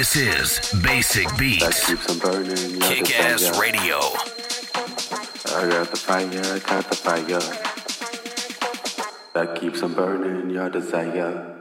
This is Basic Beats. Kick ass radio. I got the fire, I got the fire. That keeps on burning your desire.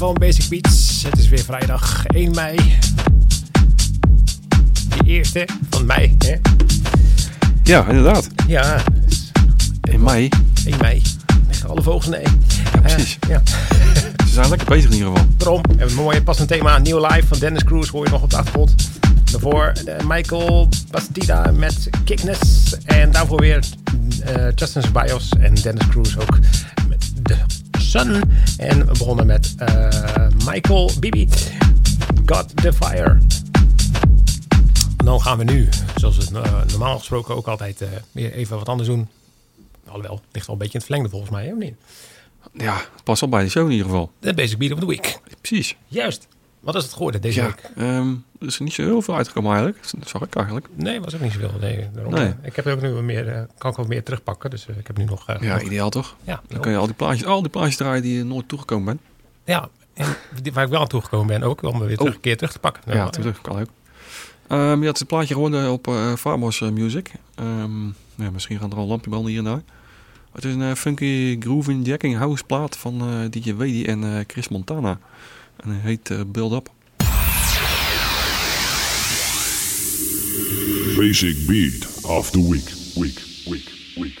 Van Basic Beats. Het is weer vrijdag 1 mei. De eerste van mei, hè? Ja, inderdaad. Ja, dus In mei. 1 mei. Leggen alle vogels nee. Ja, precies. ja, Ze zijn lekker bezig in ieder geval. daarom. We hebben een mooi passend thema. Nieuw live van Dennis Cruz hoor je nog op de achtergrond. Daarvoor eh, Michael Bastida met Kickness. En daarvoor weer eh, Justin Ceballos en Dennis Cruz ook Sun. En we begonnen met eh, Michael Bibi. Got the Fire. Dan gaan we nu, zoals we het eh, normaal gesproken ook altijd, eh, weer even wat anders doen. Alhoewel, het ligt wel een beetje in het verlengde volgens mij, hè, niet? Ja, past al bij de show in ieder geval. De Basic Beat of the Week. Precies. Juist. Wat is het geworden deze Ja, week? ehm, er is niet zo heel veel uitgekomen eigenlijk. Dat zag ik eigenlijk. Nee, was ook niet zoveel. Nee, Ik heb ook nu wat meer, eh, kan ik wat meer terugpakken. Dus eh, ik heb nu nog... eh, Ja, nog- ideaal toch? ja, Dan kan je al die plaatjes, al die plaatjes draaien die je nooit toegekomen bent. ja, en die- waar ik wel aan toegekomen ben ook, om weer terug, Oh. een keer terug te pakken. Ja, terug kan ook. Ehm je had het plaatje gewonnen op eh Farmers Music. Ehm, ja, misschien gaan er al lampje branden hier en daar. Het is een funky grooving jacking house plaat van DJ Wedi en Chris Montana. En hij heet eh, Build Up. Basic Beat of the Week. Week, week, week.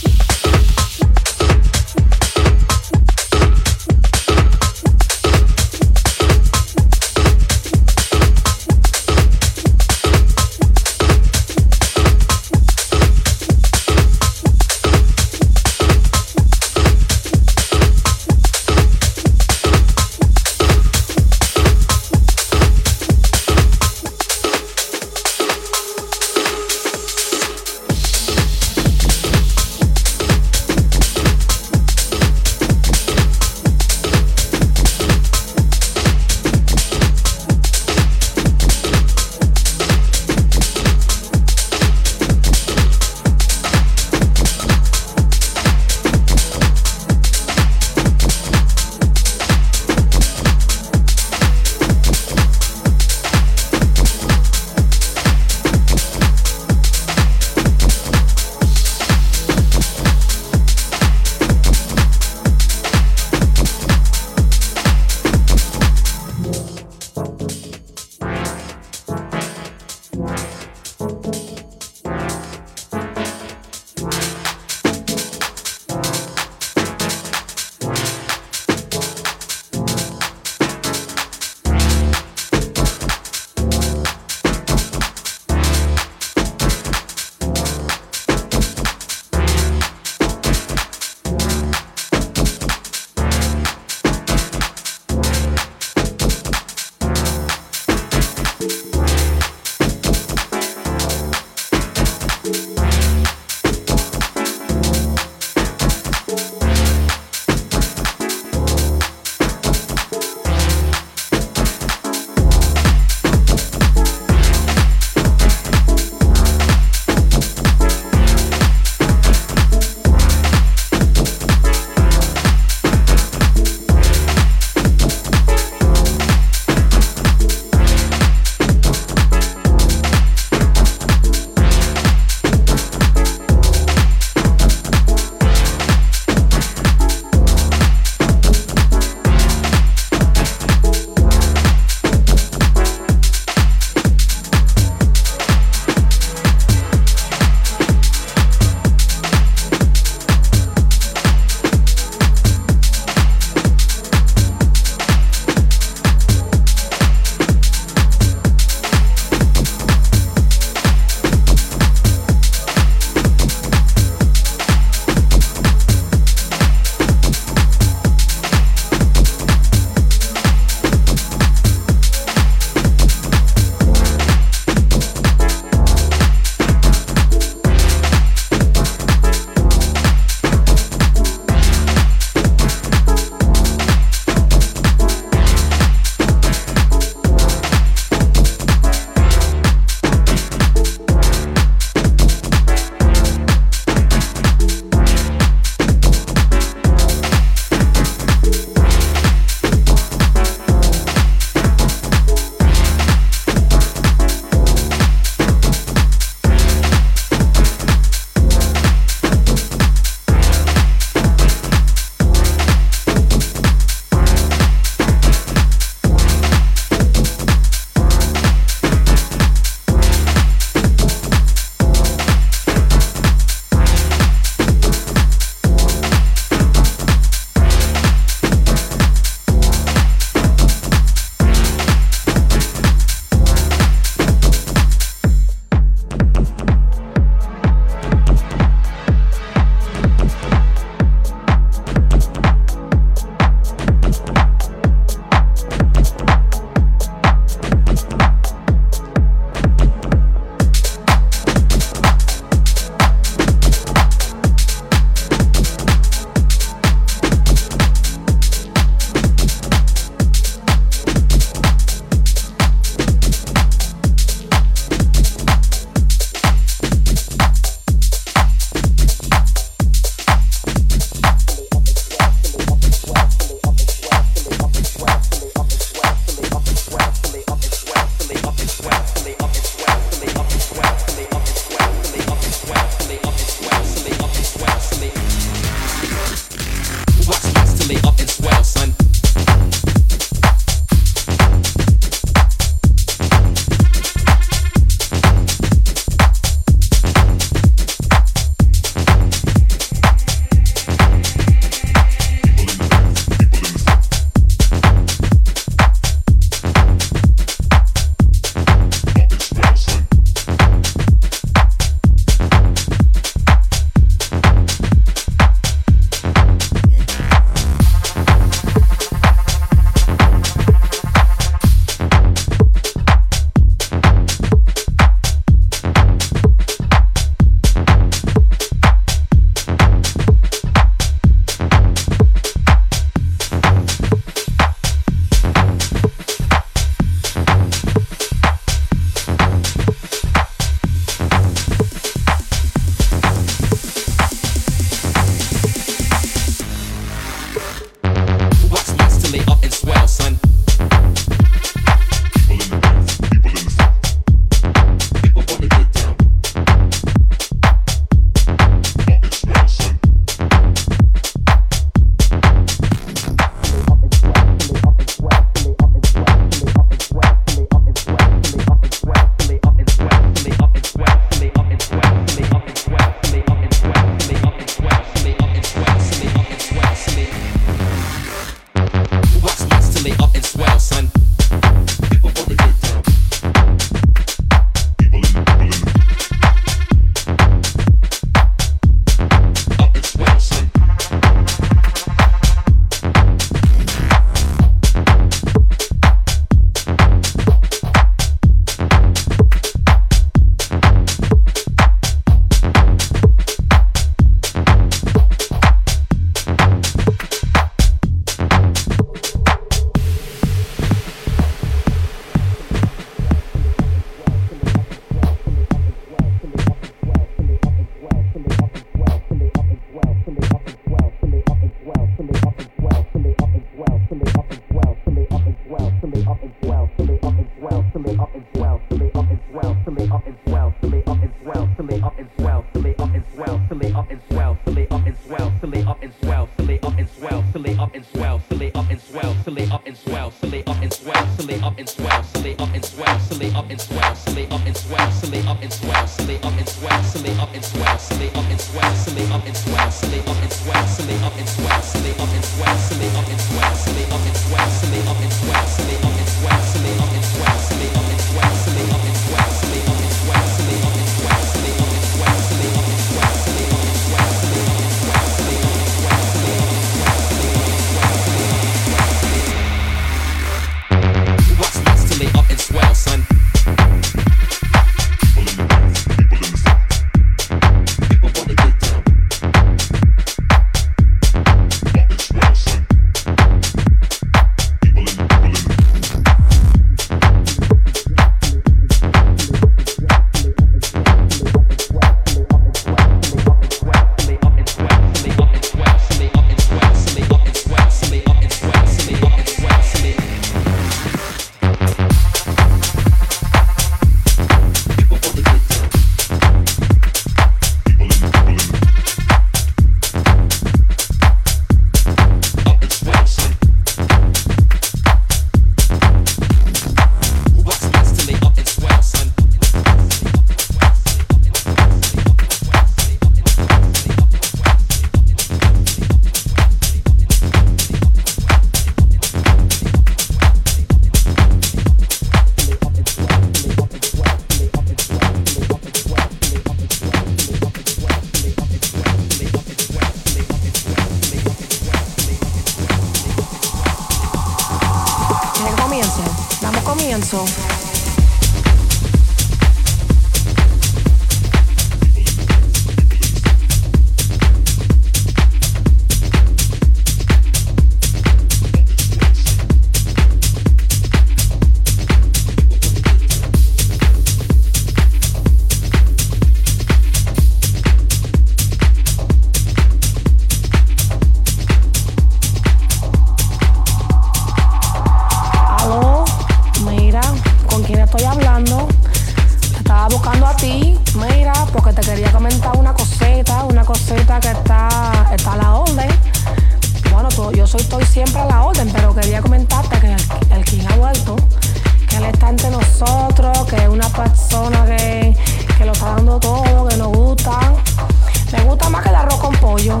pollo.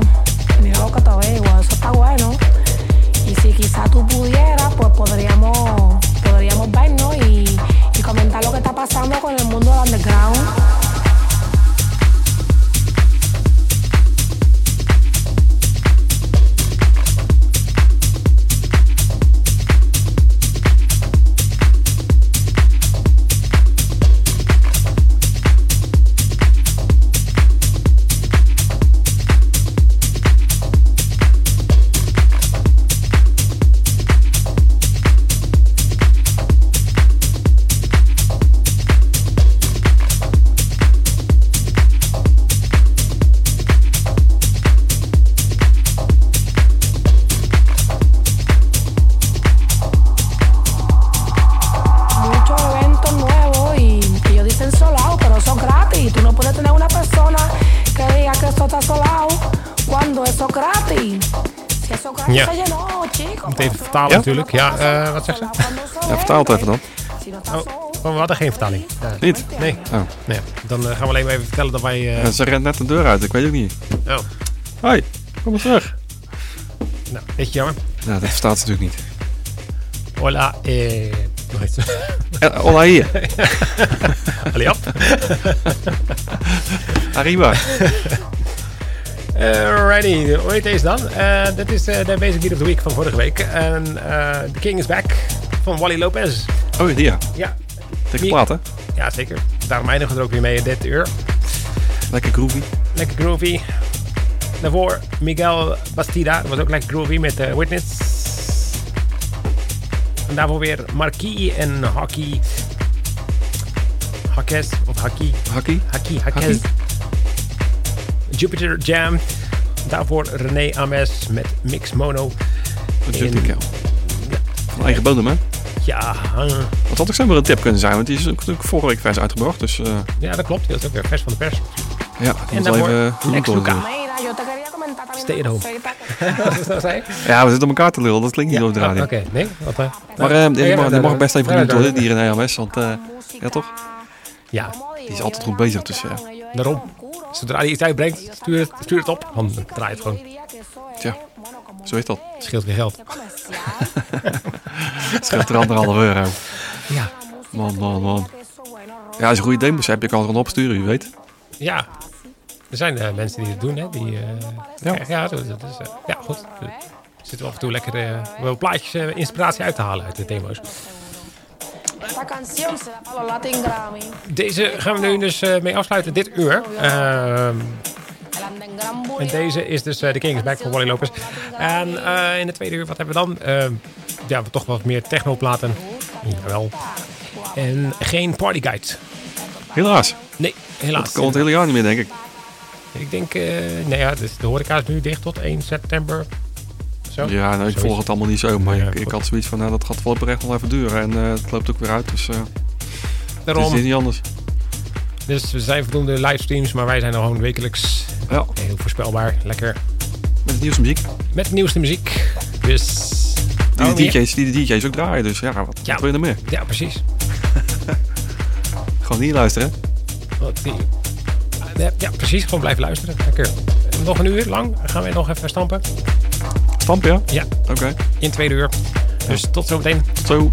Mira lo que eso está bueno. Y si quizá tú pudieras, pues podríamos, podríamos vernos y, y comentar lo que está pasando con el mundo del underground. Eso natuurlijk. Ja, eh, wat zegt ze? Ja, es vertaal het even dan. Oh, oh, we hadden geen vertaling. Ja. Niet? Nee. Oh. nee. Dan eh, gaan we alleen maar even vertellen dat wij... eh, Ja, ze rent net de deur uit, ik weet ook niet. oh, Hoi, kom eens terug. nou, beetje jammer. Nou, dat verstaat ze natuurlijk niet. Hola, eh... Eh, Hola hier, Allee, op. arriba. Alrighty, hoe heet deze dan? Eh, dit is eh, de Basic Beat of the Week van vorige week. En eh The King is Back van Wally Lopez. Oh, ja. Ja, Dikke plaat, hè? ja zeker. Daarom eindigen we er ook weer mee in dit uur. Lekker groovy. Lekker groovy. Daarvoor Miguel Bastida. Dat was ook lekker groovy met Witness. En daarvoor weer Marquis en Hockey. Hakkes of Haki. Haki, Hakkes. Jupiter Jam. Daarvoor René Ames met Mix Mono. Wat is In- dit, kerel? Van eigen bodem, hè? Ja, Dat had ook zomaar een tip kunnen zijn, want die is natuurlijk vorige week vers uitgebracht. Dus eh, ja, dat klopt. Dat is ook weer vers van de pers. ja, En moet daarvoor even Lex. Luca. Stay at home. Wat is zei? Ja, we zitten op elkaar te lullen, dat klinkt niet Ja, over de radio. Oké, nee. Wat, eh, Maar eh, die, ja, mag, die best even genoemd worden, die hier in AMS. Want eh, ja, toch? Ja, Die is altijd goed bezig, dus ja. daarom. Zodra hij iets uitbrengt, stuur het, stuur het op. Dan draai het gewoon. Tja, zo is dat. Scheelt weer geld. Het scheelt er anderhalf euro. Ja. Man, man, man. Ja, als je goede demos hebt, je kan er gewoon opsturen, wie weet. Ja. Er zijn eh, mensen die het doen, hè. Die, eh, Ja. ja. Is, eh, ja, goed. Er zitten af en toe lekker wel plaatjes inspiratie uit te halen uit de demo's. Deze gaan we nu dus eh, mee afsluiten, dit uur. Ehm, Anden Gran en deze is dus eh, The King is Back van Wally Lopez. En eh, in de tweede uur, wat hebben we dan? Ehm, ja, toch wat meer technoplaten. Jawel. En geen partyguide. Helaas. Nee, helaas. Dat kan het hele jaar niet meer, denk ik. Ik denk, eh nou ja, dus de horeca is nu dicht tot 1 september. Zo. Ja, nou, ik Zoiets. volg het allemaal niet zo. Maar Ja, ik, had zoiets van, nou, dat gaat wel oprecht nog even duren. En eh, het loopt ook weer uit, dus eh het Daarom. is niet anders. Dus we zijn voldoende livestreams, maar wij zijn gewoon wekelijks Ja, heel voorspelbaar. Lekker met de nieuwste muziek. met de nieuwste muziek. Dus. Die Oh, de? DJ's, die de DJ's ook draaien. Dus ja, wat, Ja. wil je er meer? Ja, precies. Gewoon niet luisteren. Wat die- Ja, ja, precies. Gewoon blijven luisteren. Lekker. Nog een uur lang gaan we nog even stampen. Stamp, ja? Ja, Oké, in tweede uur. Dus tot zometeen. tot zo.